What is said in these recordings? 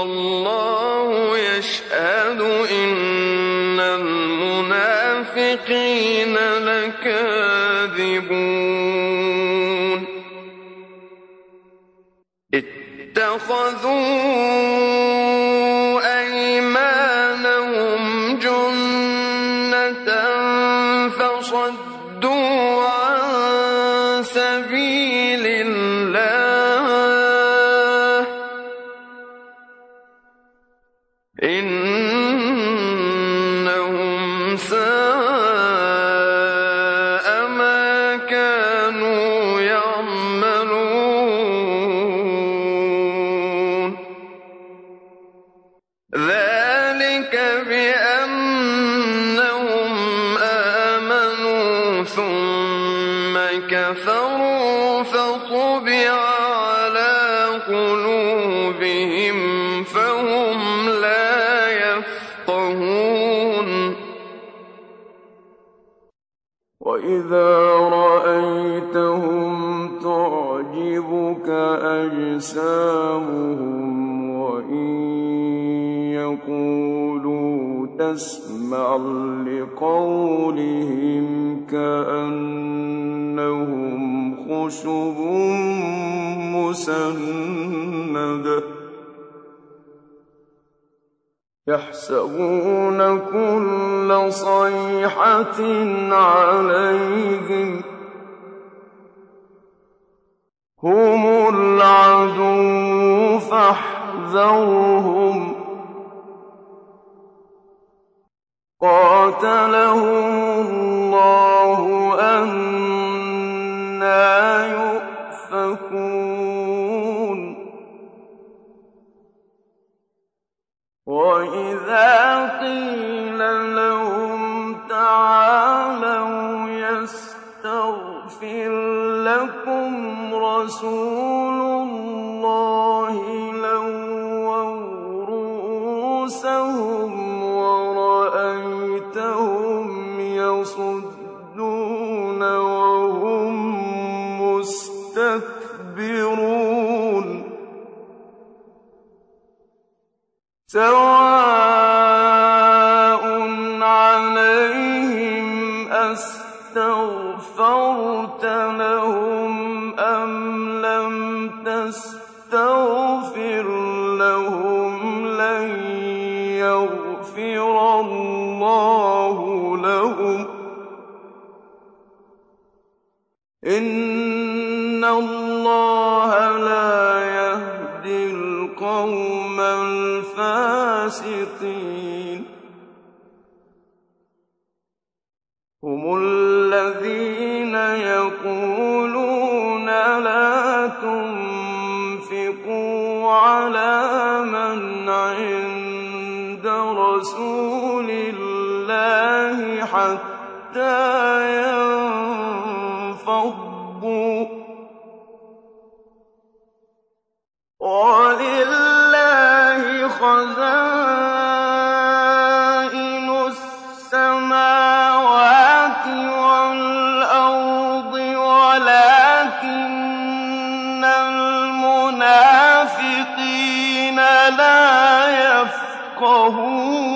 والله يشهد إن المنافقين لكاذبون. اتخذوا قلوبهم فهم لا يفقهون. وإذا رأيتهم تعجبك أجسامهم وإن يقولوا تسمع لقولهم كأنهم خشب مسندة يحسبون كل صيحة عليهم هم العدو فاحذرهم. قاتلهم وإذا قيل لهم تعالوا يستغفر لكم رسول الله لووا رؤوسهم ورأيتهم يصدون وهم مستكبرون سواء لم تستغفر لهم لن يغفر الله لهم. إن الله تنفقوا على لا يفقهون.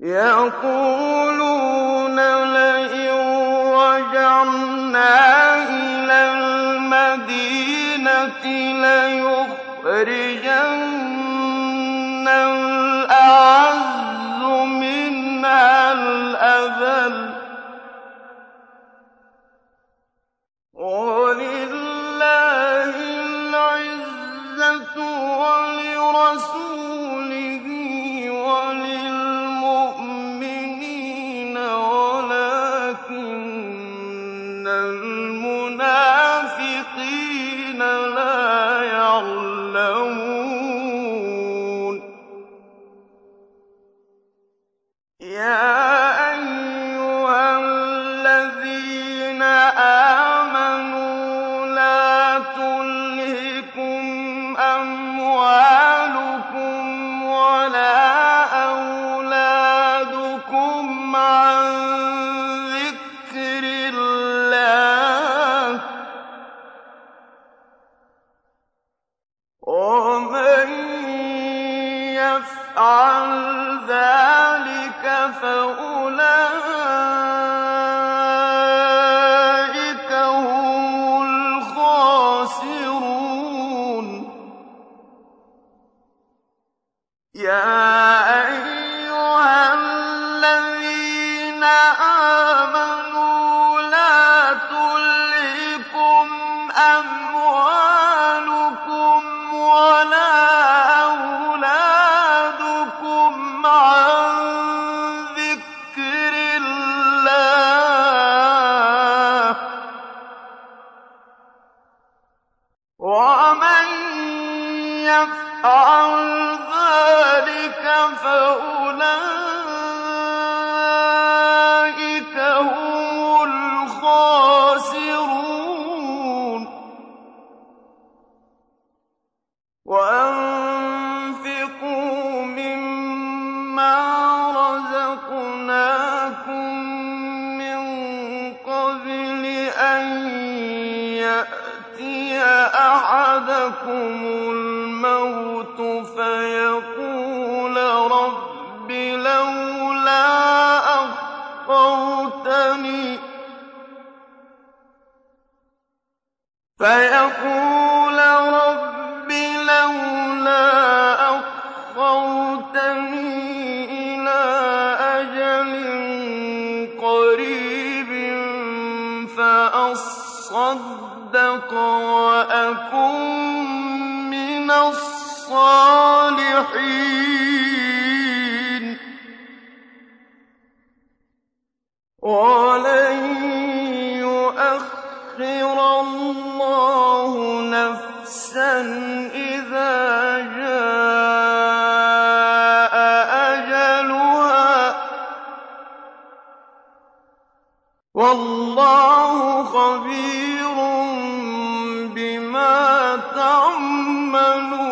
يقولون لئن رجعنا إلى المدينة ليخرجن الأعز منها الأذل. عن آمَنُوا الْمَوْتُ فَيَقُولَ رَبِّ أخرتني إلى أجل قريب فأصدق وأكون وَاللَّهُ خَبِيرٌ بِمَا تَعْمَلُونَ.